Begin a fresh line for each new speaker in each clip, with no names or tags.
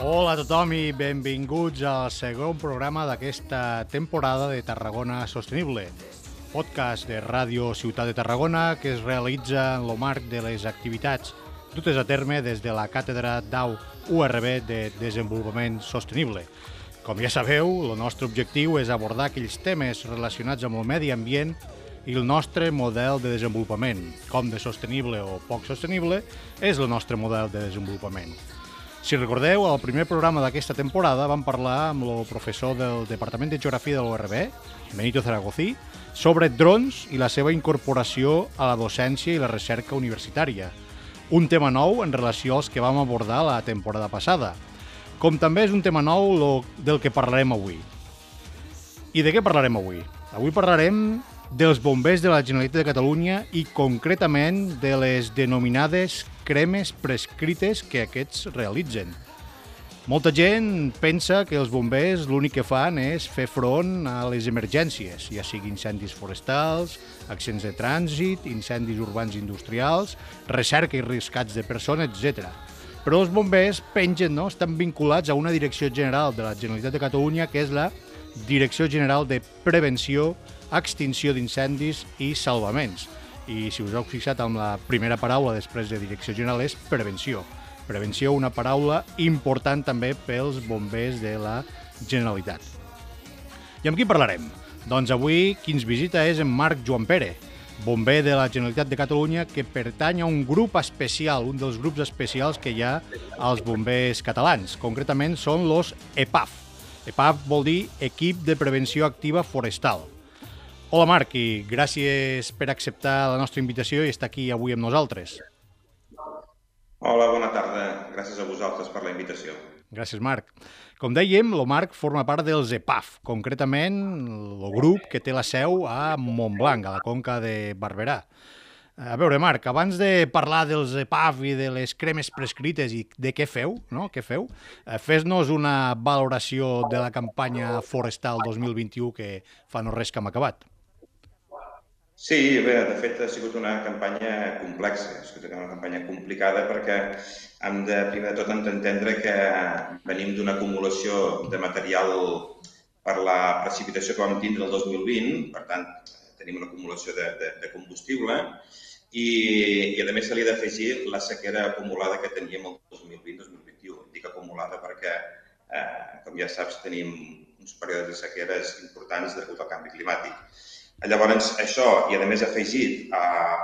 Hola a tothom i benvinguts al segon programa d'aquesta temporada de Tarragona Sostenible, podcast de Ràdio Ciutat de Tarragona que es realitza en el marc de les activitats dutes a terme des de la Càtedra DAU URB de Desenvolupament Sostenible. Com ja sabeu, el nostre objectiu és abordar aquells temes relacionats amb el medi ambient i el nostre model de desenvolupament, com de sostenible o poc sostenible és el nostre model de desenvolupament. Si recordeu, al primer programa d'aquesta temporada vam parlar amb el professor del Departament de Geografia de l'ORB, Benito Zaragozí, sobre drons i la seva incorporació a la docència i la recerca universitària. Un tema nou en relació als que vam abordar la temporada passada. Com també és un tema nou lo, del que parlarem avui. I de què parlarem avui? Avui parlarem dels bombers de la Generalitat de Catalunya i concretament de les denominades cremes prescrites que aquests realitzen. Molta gent pensa que els bombers l'únic que fan és fer front a les emergències, ja sigui incendis forestals, accidents de trànsit, incendis urbans industrials, recerca i rescats de persones, etc. Però els bombers pengen, no? estan vinculats a una direcció general de la Generalitat de Catalunya que és la Direcció General de Prevenció, Extinció d'Incendis i Salvaments. I si us heu fixat amb la primera paraula després de Direcció General és prevenció. Prevenció, una paraula important també pels bombers de la Generalitat. I amb qui parlarem? Doncs avui qui ens visita és en Marc Joan Pere, bomber de la Generalitat de Catalunya que pertany a un grup especial, un dels grups especials que hi ha als bombers catalans. Concretament són los EPAF. EPAF vol dir Equip de Prevenció Activa Forestal. Hola Marc, i gràcies per acceptar la nostra invitació i estar aquí avui amb nosaltres.
Hola, bona tarda. Gràcies a vosaltres per la invitació.
Gràcies, Marc. Com dèiem, el Marc forma part dels EPAF, concretament el grup que té la seu a Montblanc, a la conca de Barberà. A veure, Marc, abans de parlar dels EPAF i de les cremes prescrites i de què feu, no? què feu, eh, fes-nos una valoració de la campanya forestal 2021 que fa no res que hem acabat.
Sí, bé, de fet ha sigut una campanya complexa, ha sigut una campanya complicada perquè hem de, primer de tot, hem d'entendre que venim d'una acumulació de material per la precipitació que vam tindre el 2020, per tant, tenim una acumulació de, de, de combustible i, i a més se li ha d'afegir la sequera acumulada que teníem el 2020-2021. Dic acumulada perquè, eh, com ja saps, tenim uns períodes de sequeres importants degut al canvi climàtic. Llavors, això, i a més afegit a,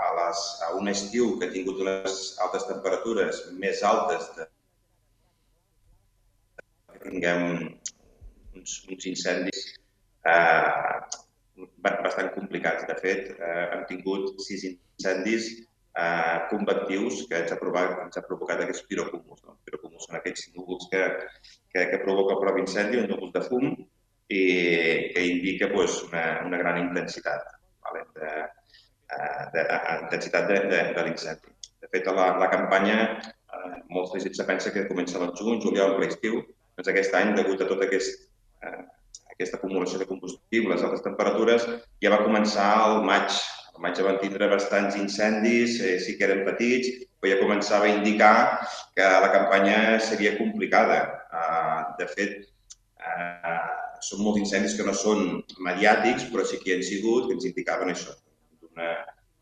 a, les, a un estiu que ha tingut unes altes temperatures més altes de tinguem uns, uns incendis eh, bastant complicats. De fet, eh, hem tingut sis incendis eh, convectius que ens ha, provocat, ens ha provocat aquests pirocúmuls. No? Pirocúmuls són aquests núvols que, que, que provoca el propi incendi, un núvol de fum, i que indica pues, una, una gran intensitat, vale? de, eh, de, de, intensitat de, de, de l'incendi. De fet, la, la campanya, eh, molts gent se pensa que comença al juny, juliol, l'estiu, doncs aquest any, degut a tota aquest, eh, aquesta acumulació de combustible, les altes temperatures, ja va començar al maig. Al maig ja van tindre bastants incendis, eh, sí que eren petits, però ja començava a indicar que la campanya seria complicada. Eh, de fet, eh, són molts incendis que no són mediàtics, però sí que hi han sigut, que ens indicaven això,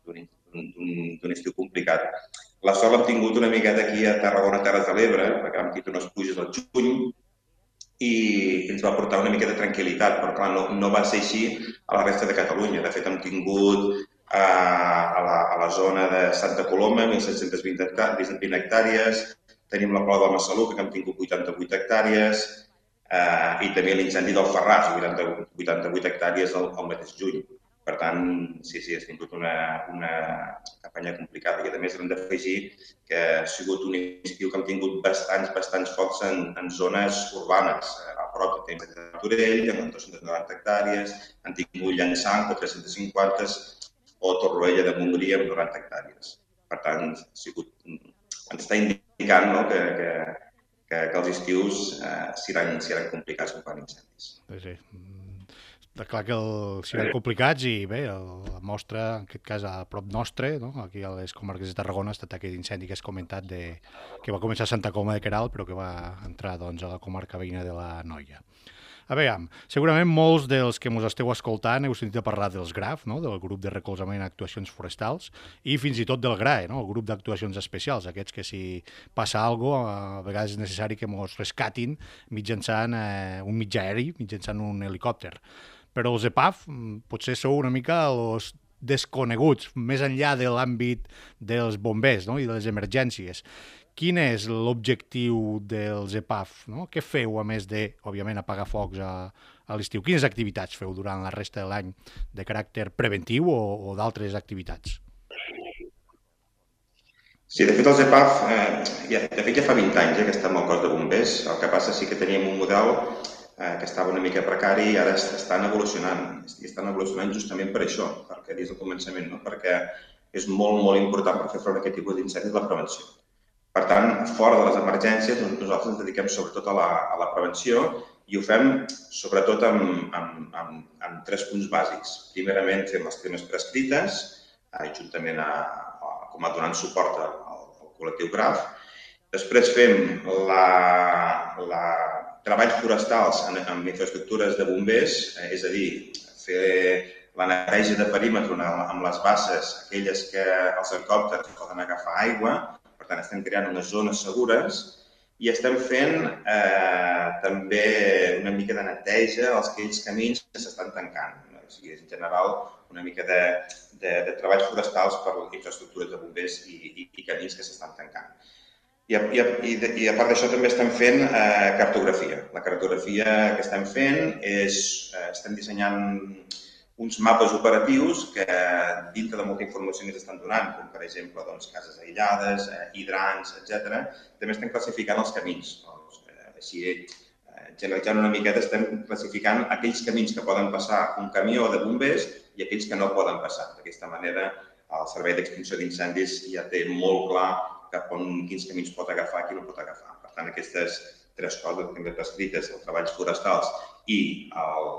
d'un estiu complicat. La sort l'hem tingut una miqueta aquí a Tarragona, Terres de l'Ebre, perquè vam tenir unes pluges al juny i ens va portar una mica de tranquil·litat, però clar, no, no va ser així a la resta de Catalunya. De fet, hem tingut eh, a, la, a la zona de Santa Coloma 1.720 hectàrees, tenim la Pla de Massaluca, que hem tingut 88 hectàrees, eh, i també l'incendi del Ferraz, 88 hectàrees al, al mateix juny. Per tant, sí, sí, ha tingut una, una campanya complicada. I a més hem d'afegir que ha sigut un estiu que hem tingut bastants, bastants focs en, en zones urbanes. A prop de temps de Torell, amb 290 hectàrees, han tingut Llançant, de 350, o Torroella de Montgrí, amb 90 hectàrees. Per tant, ha sigut, ens està indicant no, que, que, que, que els estius eh, seran, seran complicats quan incendis.
Sí, sí de clar que el, siguin complicats i bé, el, la mostra, en aquest cas a prop nostre, no? aquí a les comarques de Tarragona, ha estat aquest incendi que has comentat de, que va començar a Santa Coma de Queral però que va entrar doncs, a la comarca veïna de la Noia. A veure, segurament molts dels que ens esteu escoltant heu sentit a parlar dels GRAF, no? del grup de recolzament a actuacions forestals, i fins i tot del GRAE, no? el grup d'actuacions especials, aquests que si passa alguna cosa, a vegades és necessari que ens rescatin mitjançant eh, un mitjà aeri, mitjançant un helicòpter però els EPAF mm, potser sou una mica els desconeguts, més enllà de l'àmbit dels bombers no? i de les emergències. Quin és l'objectiu dels EPAF? No? Què feu, a més de, òbviament, apagar focs a, a l'estiu? Quines activitats feu durant la resta de l'any de caràcter preventiu o, o d'altres activitats?
Sí, de fet, els EPAF, eh, ja, de fet ja fa 20 anys eh, que estem al cos de bombers. El que passa sí que teníem un model eh, que estava una mica precari i ara estan evolucionant. I estan evolucionant justament per això, perquè des del començament, no? perquè és molt, molt important per fer front a aquest tipus d'incendis la prevenció. Per tant, fora de les emergències, doncs nosaltres ens dediquem sobretot a la, a la prevenció i ho fem sobretot amb, amb, amb, amb tres punts bàsics. Primerament, fem les cremes prescrites, eh, juntament a, a, com a donant suport al, al col·lectiu GRAF. Després fem la, la treballs forestals en, en infraestructures de bombers, eh, és a dir, fer la neteja de perímetre amb les basses, aquelles que els helicòpters poden agafar aigua, per tant estem creant unes zones segures i estem fent eh, també una mica de neteja als aquells camins que s'estan tancant. O sigui, en general, una mica de, de, de treballs forestals per infraestructures de bombers i, i, i camins que s'estan tancant. I, i, i, i a part d'això també estem fent eh, cartografia. La cartografia que estem fent és, eh, estem dissenyant uns mapes operatius que dintre de molta informació que estan donant, com per exemple doncs, cases aïllades, eh, hidrants, etc. també estem classificant els camins. Doncs, eh, així, eh, generalitzant una miqueta, estem classificant aquells camins que poden passar un camió de bombers i aquells que no poden passar. D'aquesta manera, el Servei d'Extinció d'Incendis ja té molt clar cap on, quins camins pot agafar, qui no pot agafar. Per tant, aquestes tres coses que hem descrites, els treballs forestals i el,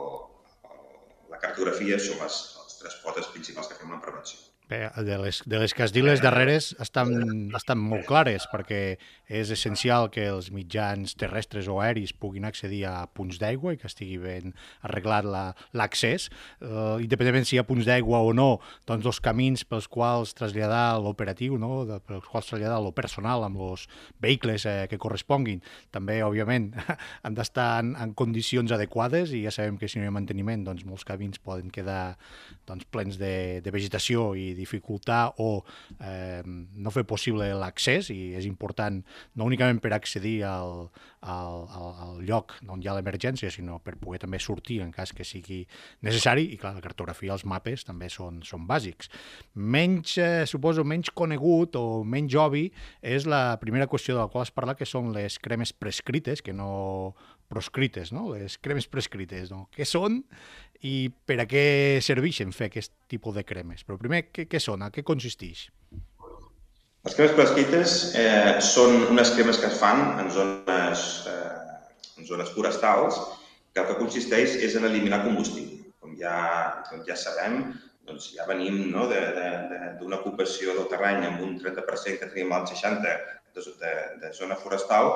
la cartografia, són les, les tres potes principals que fem en prevenció.
Bé, de les, de les que has dit les darreres estan, estan molt clares perquè és essencial que els mitjans terrestres o aeris puguin accedir a punts d'aigua i que estigui ben arreglat l'accés. La, uh, independentment si hi ha punts d'aigua o no, doncs els camins pels quals traslladar l'operatiu, no? De, pels quals traslladar el personal amb els vehicles eh, que corresponguin, també, òbviament, han d'estar en, en condicions adequades i ja sabem que si no hi ha manteniment, doncs molts camins poden quedar doncs, plens de, de vegetació i dificultar o eh, no fer possible l'accés i és important no únicament per accedir al, al, al, al lloc on hi ha l'emergència, sinó per poder també sortir en cas que sigui necessari i clar, la cartografia, els mapes també són, són bàsics. Menys, eh, suposo, menys conegut o menys obvi és la primera qüestió de la qual es parla, que són les cremes prescrites, que no proscrites, no? les cremes prescrites. No? Què són i per a què serveixen fer aquest tipus de cremes? Però primer, què, què són? A què consisteix?
Les cremes prescrites eh, són unes cremes que es fan en zones, eh, en zones forestals que el que consisteix és en eliminar combustible. Com ja, com ja sabem, doncs ja venim no, d'una ocupació del terreny amb un 30% que tenim al 60 de, de, de zona forestal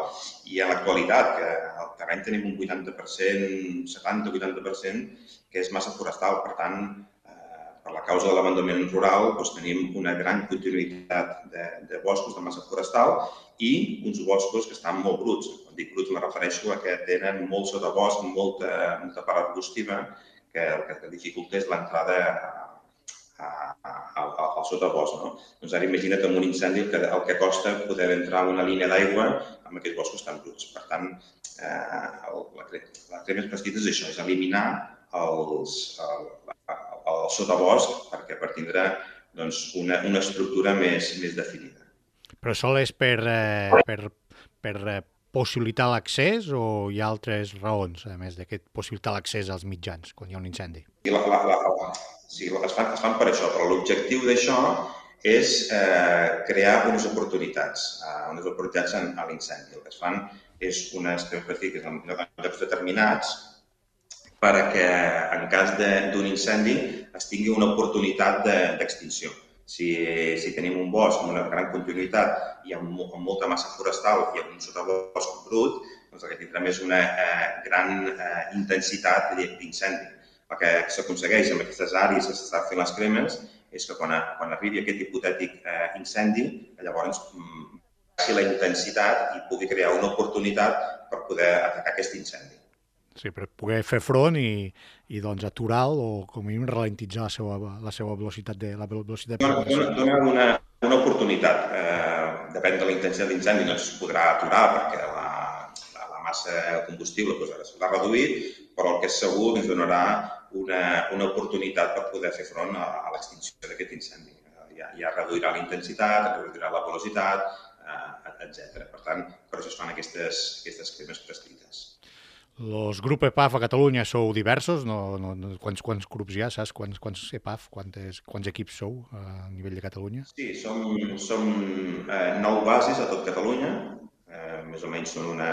i en l'actualitat, que al terreny tenim un 80%, 70-80%, que és massa forestal. Per tant, eh, per la causa de l'abandonament rural, doncs tenim una gran continuïtat de, de boscos de massa forestal i uns boscos que estan molt bruts. Quan dic bruts me refereixo a que tenen molt sotabosc, molta, molta part arbustiva, que el que dificulta és l'entrada al, sotabosc. No? Doncs ara imagina't amb un incendi el que, el que costa poder entrar a una línia d'aigua amb aquests boscos tan bruts. Per tant, eh, el, la, la crema prescrita és això, és eliminar els, el, el, el sotabosc perquè per tindre doncs, una, una estructura més, més definida.
Però sol és per, eh, per, per eh, possibilitar l'accés o hi ha altres raons, a més d'aquest possibilitar l'accés als mitjans quan hi ha un incendi?
La, la, la, la, Sí, es fan, es fan per això, però l'objectiu d'això és eh, crear unes oportunitats, eh, unes oportunitats en, a l'incendi. El que es fan és unes pràctiques en llocs determinats perquè en cas d'un incendi es tingui una oportunitat d'extinció. De, si, si tenim un bosc amb una gran continuïtat i amb, amb molta massa forestal i amb un sotabosc brut, doncs el que tindrem és una eh, gran eh, intensitat d'incendi el que s'aconsegueix amb aquestes àrees que s'estan fent les cremes és que quan, quan arribi aquest hipotètic eh, incendi, llavors mm, baixi la intensitat i pugui crear una oportunitat per poder atacar aquest incendi.
Sí, per poder fer front i, i doncs aturar o com a mínim ralentitzar la seva, la seva velocitat de la velocitat de.
Dona, dona una, una oportunitat. Eh, depèn de la intensitat d'incendi, no es podrà aturar perquè la, la, la massa combustible doncs, ara s'ha reduït, però el que és segur ens donarà una, una oportunitat per poder fer front a, a l'extinció d'aquest incendi. Ja, ja reduirà la intensitat, reduirà la velocitat, eh, etc. Per tant, per això es fan aquestes, aquestes cremes prescrites.
Los grup EPAF a Catalunya sou diversos? No, no, no, quants, quants grups hi ha? Saps quants, quants EPAF, quantes, quants equips sou a nivell de Catalunya?
Sí, som, som eh, nou bases a tot Catalunya. Eh, més o menys són una,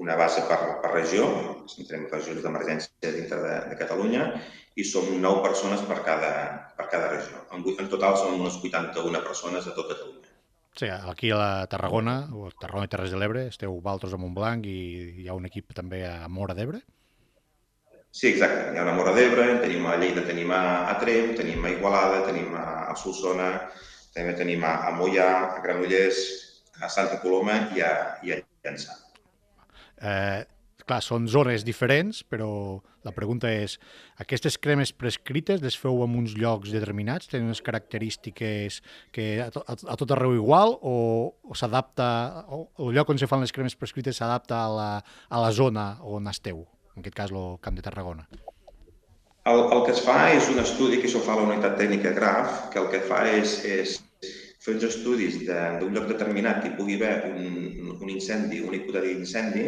una base per, per regió, centrem regions d'emergència dintre de, de Catalunya, i som 9 persones per cada, per cada regió. En, en total som unes 81 persones a tot Catalunya.
Sí, aquí a la Tarragona, o Tarragona i Terres de l'Ebre, esteu Valtros a Montblanc i hi ha un equip també a Mora d'Ebre?
Sí, exacte. Hi ha una Mora d'Ebre, tenim a Lleida, tenim a, Trem, tenim a Igualada, tenim a, Solsona, també tenim a, a Mollà, a Granollers, a Santa Coloma i a, i a Llançà.
Eh, clar, són zones diferents, però la pregunta és, aquestes cremes prescrites les feu en uns llocs determinats? Tenen unes característiques que a, to, a tot arreu igual o, o s'adapta, o, el lloc on se fan les cremes prescrites s'adapta a, la, a la zona on esteu, en aquest cas el Camp de Tarragona?
El, el que es fa és un estudi que s'ho fa a la unitat tècnica GRAF, que el que fa és, és fer uns estudis d'un lloc determinat que hi pugui haver un, un incendi, un hipotètic incendi,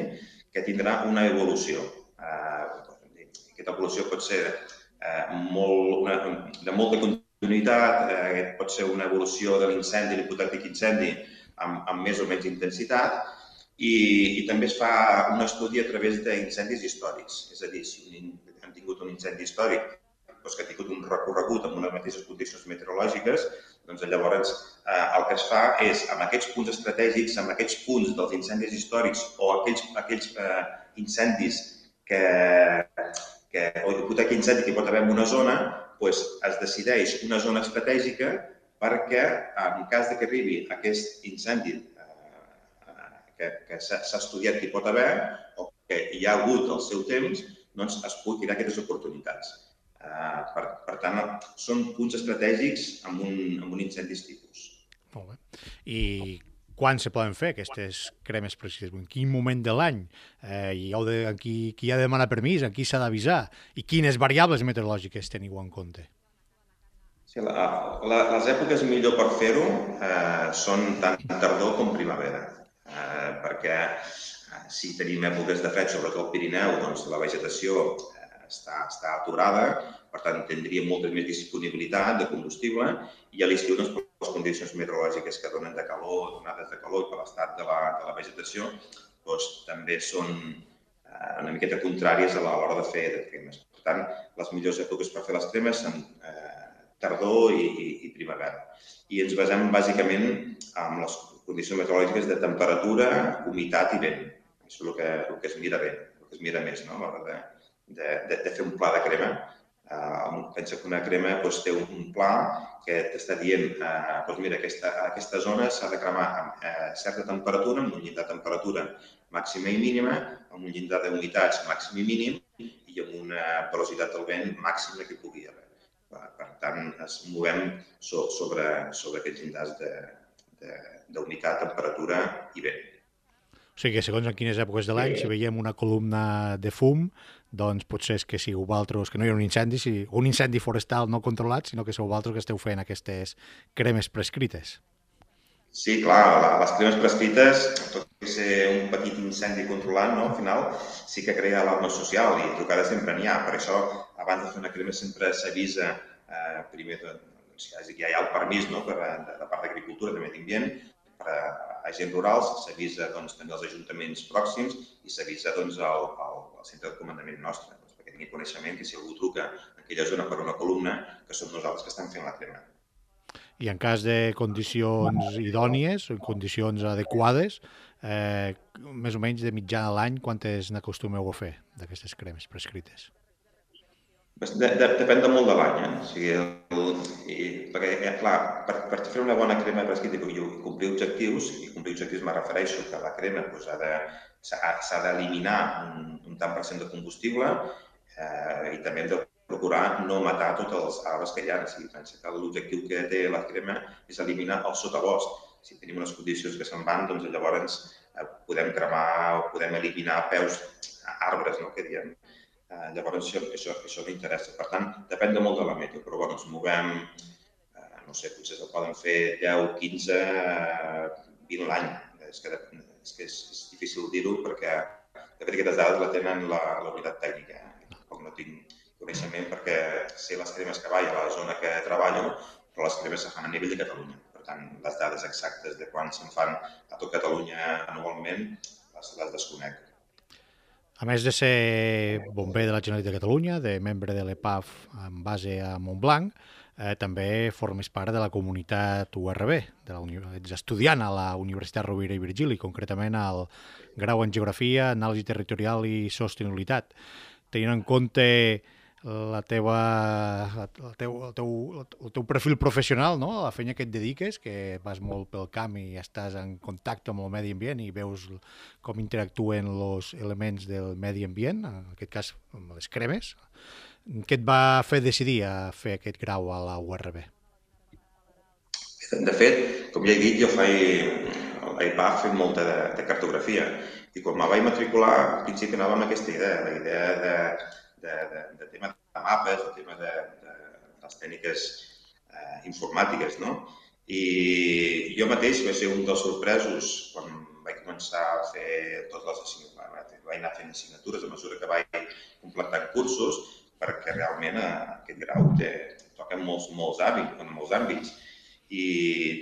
que tindrà una evolució. Eh, aquesta evolució pot ser eh, molt, una, de molta continuïtat, eh, pot ser una evolució de l'incendi, l'hipotètic incendi, amb, amb més o menys intensitat, i, i també es fa un estudi a través d'incendis històrics. És a dir, si un, hem tingut un incendi històric doncs, que ha tingut un recorregut amb unes mateixes condicions meteorològiques, doncs llavors eh, el que es fa és, amb aquests punts estratègics, amb aquests punts dels incendis històrics o aquells, aquells eh, incendis que, que, o hipotètic incendi que pot haver en una zona, doncs es decideix una zona estratègica perquè en cas de que arribi aquest incendi eh, que, que s'ha estudiat que hi pot haver o que hi ha hagut al seu temps, doncs es pugui crear aquestes oportunitats. Eh, per, per tant, són punts estratègics amb un, amb un incendis tipus.
Molt bé. I quan se poden fer aquestes cremes precises? En quin moment de l'any? Eh, hi ha de, qui, qui ha de demanar permís? A qui s'ha d'avisar? I quines variables meteorològiques teniu en compte?
Sí, la, la, les èpoques millor per fer-ho eh, són tant tardor com primavera, eh, perquè eh, si tenim èpoques de fred, sobretot al Pirineu, doncs la vegetació està, està aturada, per tant tindria molta més disponibilitat de combustible i a l'estiu doncs, les condicions meteorològiques que donen de calor, donades de calor per l'estat de, la, de la vegetació, doncs, també són eh, una miqueta contràries a l'hora de fer de cremes. Per tant, les millors èpoques per fer les cremes són eh, tardor i, i, i primavera. I ens basem bàsicament en les condicions meteorològiques de temperatura, humitat i vent. Això és el que, el que es mira bé, el que es mira més no? a l'hora de, de, de, de fer un pla de crema. Uh, pensa que una crema doncs, té un, pla que t'està dient uh, doncs mira, aquesta, aquesta zona s'ha de cremar amb uh, certa temperatura, amb un llindar de temperatura màxima i mínima, amb un llindar d'humitats màxim i mínim i amb una velocitat del vent màxima que pugui haver. Per tant, es movem sobre, sobre aquests llindars d'humitat, temperatura i vent.
O sigui que segons en quines èpoques de l'any, sí. si veiem una columna de fum, doncs potser és que sigueu vosaltres, que no hi ha un incendi, si, un incendi forestal no controlat, sinó que sou vosaltres que esteu fent aquestes cremes prescrites.
Sí, clar, les cremes prescrites, tot i ser un petit incendi controlat, no? al final sí que crea l'alarma social i trucada sempre n'hi ha. Per això, abans de fer una crema sempre s'avisa eh, primer doncs, ja hi ha el permís no? per, de, de part d'Agricultura, de Medi Ambient, per a agents rurals, s'avisa doncs, també als ajuntaments pròxims i s'avisa doncs, al, al, al centre de comandament nostre, doncs, perquè tingui coneixement que si algú truca en aquella zona per una columna, que som nosaltres que estem fent la crema.
I en cas de condicions idònies, condicions adequades, eh, més o menys de mitjà de l'any, quantes n'acostumeu a fer d'aquestes cremes prescrites?
De, de, depèn de molt de l'any, eh? O sigui, el, i, perquè, eh, clar, per, per fer una bona crema prescrita i complir objectius, i complir objectius me refereixo que la crema doncs, ha de, s'ha d'eliminar un, un tant per cent de combustible eh, i també hem de procurar no matar tots els arbres que hi ha. O sigui, pensa que l'objectiu que té la crema és eliminar el sotabosc. Si tenim unes condicions que se'n van, doncs llavors eh, podem cremar o podem eliminar peus, arbres, no?, que diem. Eh, llavors, això, això, això m'interessa. Per tant, depèn de molt de la meta, però bueno, ens movem, eh, no sé, potser se'l poden fer 10, 15, eh, 20 l'any. És que, és, que és, és difícil dir-ho perquè de fet aquestes dades la tenen la, la unitat tècnica. Tampoc no tinc coneixement perquè sé les cremes que vaig a la zona que treballo, però les cremes se fan a nivell de Catalunya. Per tant, les dades exactes de quan se'n fan a tot Catalunya anualment les, les desconec.
A més de ser bomber de la Generalitat de Catalunya, de membre de l'EPAF en base a Montblanc, eh, també formes part de la comunitat URB, de la, ets estudiant a la Universitat Rovira i Virgili, concretament al grau en Geografia, Anàlisi Territorial i Sostenibilitat. Tenint en compte la teva, el, teu, el, teu, el teu perfil professional, no? la feina que et dediques, que vas molt pel camp i estàs en contacte amb el medi ambient i veus com interactuen els elements del medi ambient, en aquest cas amb les cremes. Què et va fer decidir a fer aquest grau a la URB?
De fet, com ja he dit, jo faig a l'IPAC fent molta de, de cartografia i quan me vaig matricular, al principi anava amb aquesta idea, la idea de de, de, de tema de mapes, de tema de, de, de les tècniques eh, informàtiques, no? I jo mateix vaig ser un dels sorpresos quan vaig començar a fer totes les assignatures, vaig anar fent assignatures a mesura que vaig completar cursos, perquè realment eh, aquest grau té, toca molts, molts, àmbits, en molts àmbits. I,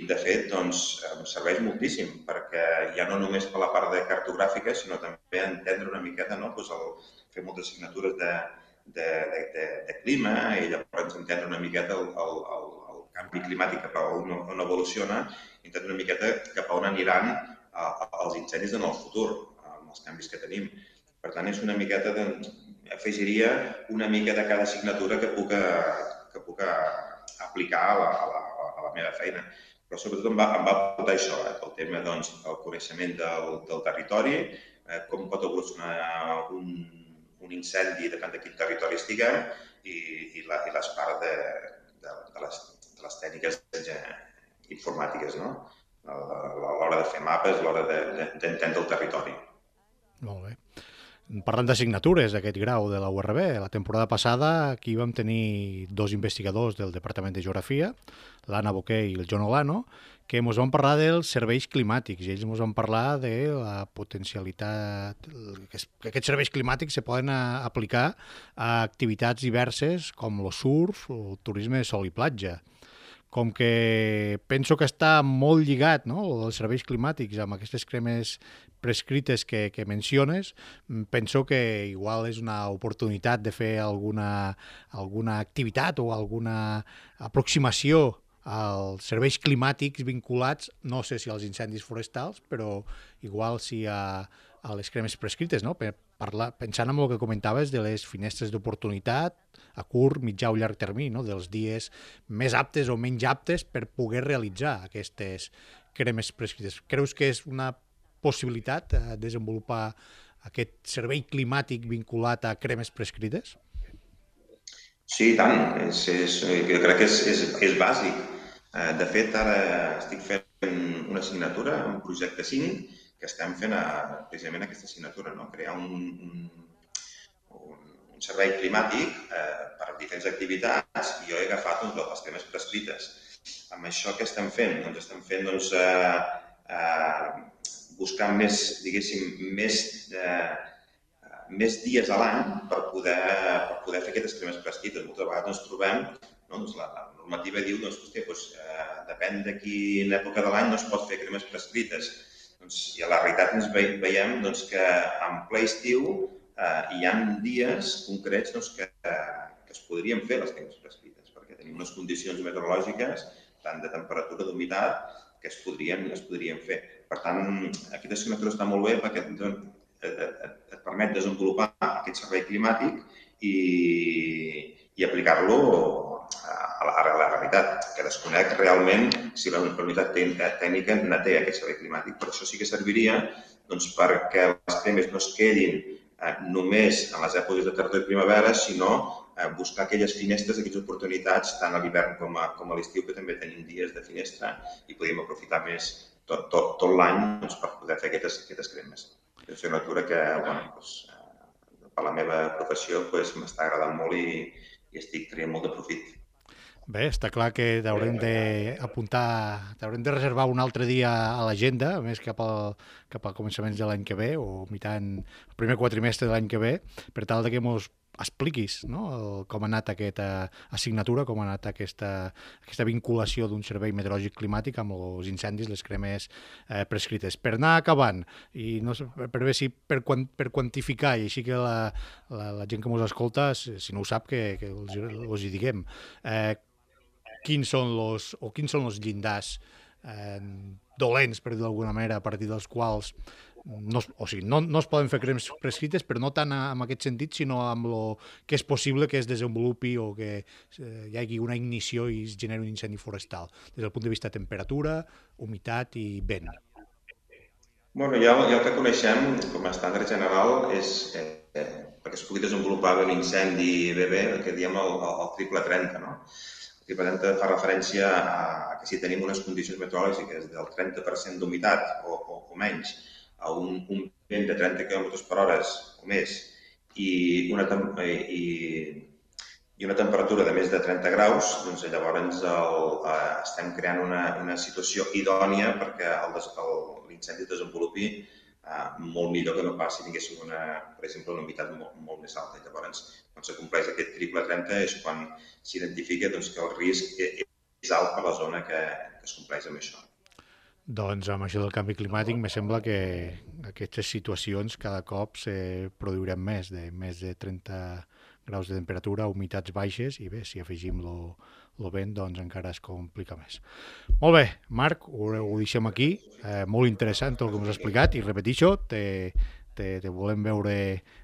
de fet, doncs, em serveix moltíssim, perquè ja no només per la part de cartogràfica, sinó també entendre una miqueta no? pues el, fer moltes assignatures de, de, de, de, de clima i llavors entendre una miqueta el, el, el, el canvi climàtic cap a on, on evoluciona, entendre una miqueta cap a on aniran a, a, els incendis en el futur, amb els canvis que tenim. Per tant, és una miqueta de, afegiria una mica de cada assignatura que puc, que puc aplicar a la, a la, a la meva feina. Però sobretot em va, em va portar això, eh? el tema, doncs, el coneixement del, del territori, eh, com pot evolucionar un, un incendi, depèn de quin territori estiguem, i, i, la, i les parts de, de, de, les, de les tècniques informàtiques, no? a l'hora de fer mapes, a l'hora d'entendre el territori.
Molt bé. Parlant d'assignatures d'aquest grau de la URB, la temporada passada aquí vam tenir dos investigadors del Departament de Geografia, l'Anna Boquer i el John Olano, que ens van parlar dels serveis climàtics i ells ens van parlar de la potencialitat que, aquests serveis climàtics se poden aplicar a activitats diverses com el surf el turisme de sol i platja. Com que penso que està molt lligat no, els serveis climàtics amb aquestes cremes prescrites que, que menciones, penso que igual és una oportunitat de fer alguna, alguna activitat o alguna aproximació als serveis climàtics vinculats, no sé si als incendis forestals, però igual si a, a les cremes prescrites, no? Per parlar, pensant en el que comentaves de les finestres d'oportunitat a curt, mitjà o llarg termini, no? dels dies més aptes o menys aptes per poder realitzar aquestes cremes prescrites. Creus que és una possibilitat a eh, desenvolupar aquest servei climàtic vinculat a cremes prescrites?
Sí, tant. És, és, jo crec que és, és, és bàsic. Eh, de fet, ara estic fent una assignatura, un projecte 5, que estem fent a, precisament aquesta assignatura, no? crear un, un, un, un servei climàtic eh, per a diferents activitats i jo he agafat doncs, les temes prescrites. Amb això que estem fent? Doncs estem fent doncs, eh, eh, buscar més, diguéssim, més, eh, més dies a l'any per poder, per poder fer aquestes cremes prescrites. Moltes vegades ens trobem no? doncs la, la normativa diu doncs, hòstia, doncs, eh, depèn de quina època de l'any no es pot fer cremes prescrites. Doncs, I a la realitat ens ve, veiem doncs, que en ple estiu eh, hi ha dies concrets doncs, que, que es podrien fer les cremes prescrites, perquè tenim unes condicions meteorològiques, tant de temperatura, d'humitat, que es podrien, es podrien fer. Per tant, aquesta assignatura està molt bé perquè et, et, et, et permet desenvolupar aquest servei climàtic i, i aplicar-lo a la, a la realitat, que desconec realment si la, unitat tècnica té aquest servei climàtic. Per això sí que serviria doncs, perquè les cremes no es quedin eh, només en les èpoques de tardor i primavera, sinó eh, buscar aquelles finestres, aquelles oportunitats, tant a l'hivern com a, com a l'estiu, que també tenim dies de finestra i podríem aprofitar més tot, tot, tot l'any doncs, per poder fer aquestes, aquestes cremes. És una natura que, bueno, doncs, eh, per la meva professió doncs, m'està agradant molt i, i estic traient molt de profit.
Bé, està clar que t'haurem d'apuntar, t'haurem de reservar un altre dia a l'agenda, més cap, al, cap a començaments de l'any que ve, o mitant el primer quatrimestre de l'any que ve, per tal de que mos expliquis no? El, com ha anat aquesta assignatura, com ha anat aquesta, aquesta vinculació d'un servei meteorològic climàtic amb els incendis, les cremes eh, prescrites. Per anar acabant, i no sé, per veure si per, per quantificar, i així que la, la, la gent que ens escolta, si no ho sap, que, que els, els hi diguem, eh, quins són els, o quins són els llindars eh, dolents, per dir d'alguna manera, a partir dels quals no, o sigui, no, no es poden fer crems prescrites, però no tant en aquest sentit, sinó amb el que és possible que es desenvolupi o que eh, hi hagi una ignició i es generi un incendi forestal, des del punt de vista de temperatura, humitat i vent.
Bueno, ja, ja el que coneixem com a estàndard general és eh, eh, perquè es pugui desenvolupar un incendi bé bé, el que diem el, el, el triple 30, no? Equivalent fa referència a que si tenim unes condicions meteorològiques del 30% d'humitat o, o, o menys, a un, un vent de 30 km per hora o més i una, i, i una temperatura de més de 30 graus, doncs llavors el, eh, estem creant una, una situació idònia perquè l'incendi es desenvolupi eh, molt millor que no pas si tinguéssim, una, per exemple, una humitat molt, molt més alta. Llavors, quan s'acompleix aquest triple 30 és quan s'identifica doncs, que el risc és alt per la zona que, que es compleix amb això.
Doncs amb això del canvi climàtic me sembla que aquestes situacions cada cop se produiran més, de més de 30 graus de temperatura, humitats baixes, i bé, si afegim lo, el vent doncs encara es complica més. Molt bé, Marc, ho, ho deixem aquí. Eh, molt interessant el que ens has explicat i repetixo, te, te, te volem veure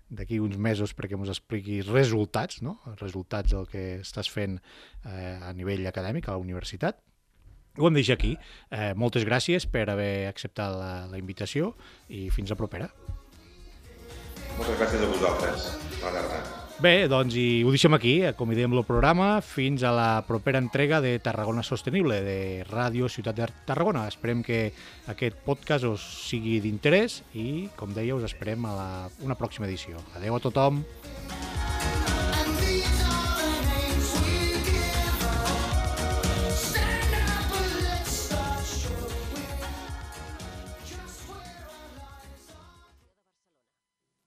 d'aquí uns mesos perquè ens expliquis resultats, no? resultats del que estàs fent eh, a nivell acadèmic a la universitat. Ho hem deixat aquí. Eh, moltes gràcies per haver acceptat la, la invitació i fins a propera.
Moltes gràcies a vosaltres. Bona tarda.
Bé, doncs i ho deixem aquí, acomidem el programa fins a la propera entrega de Tarragona Sostenible, de Ràdio Ciutat de Tarragona. Esperem que aquest podcast us sigui d'interès i, com deia, us esperem a la, una pròxima edició. Adeu a tothom!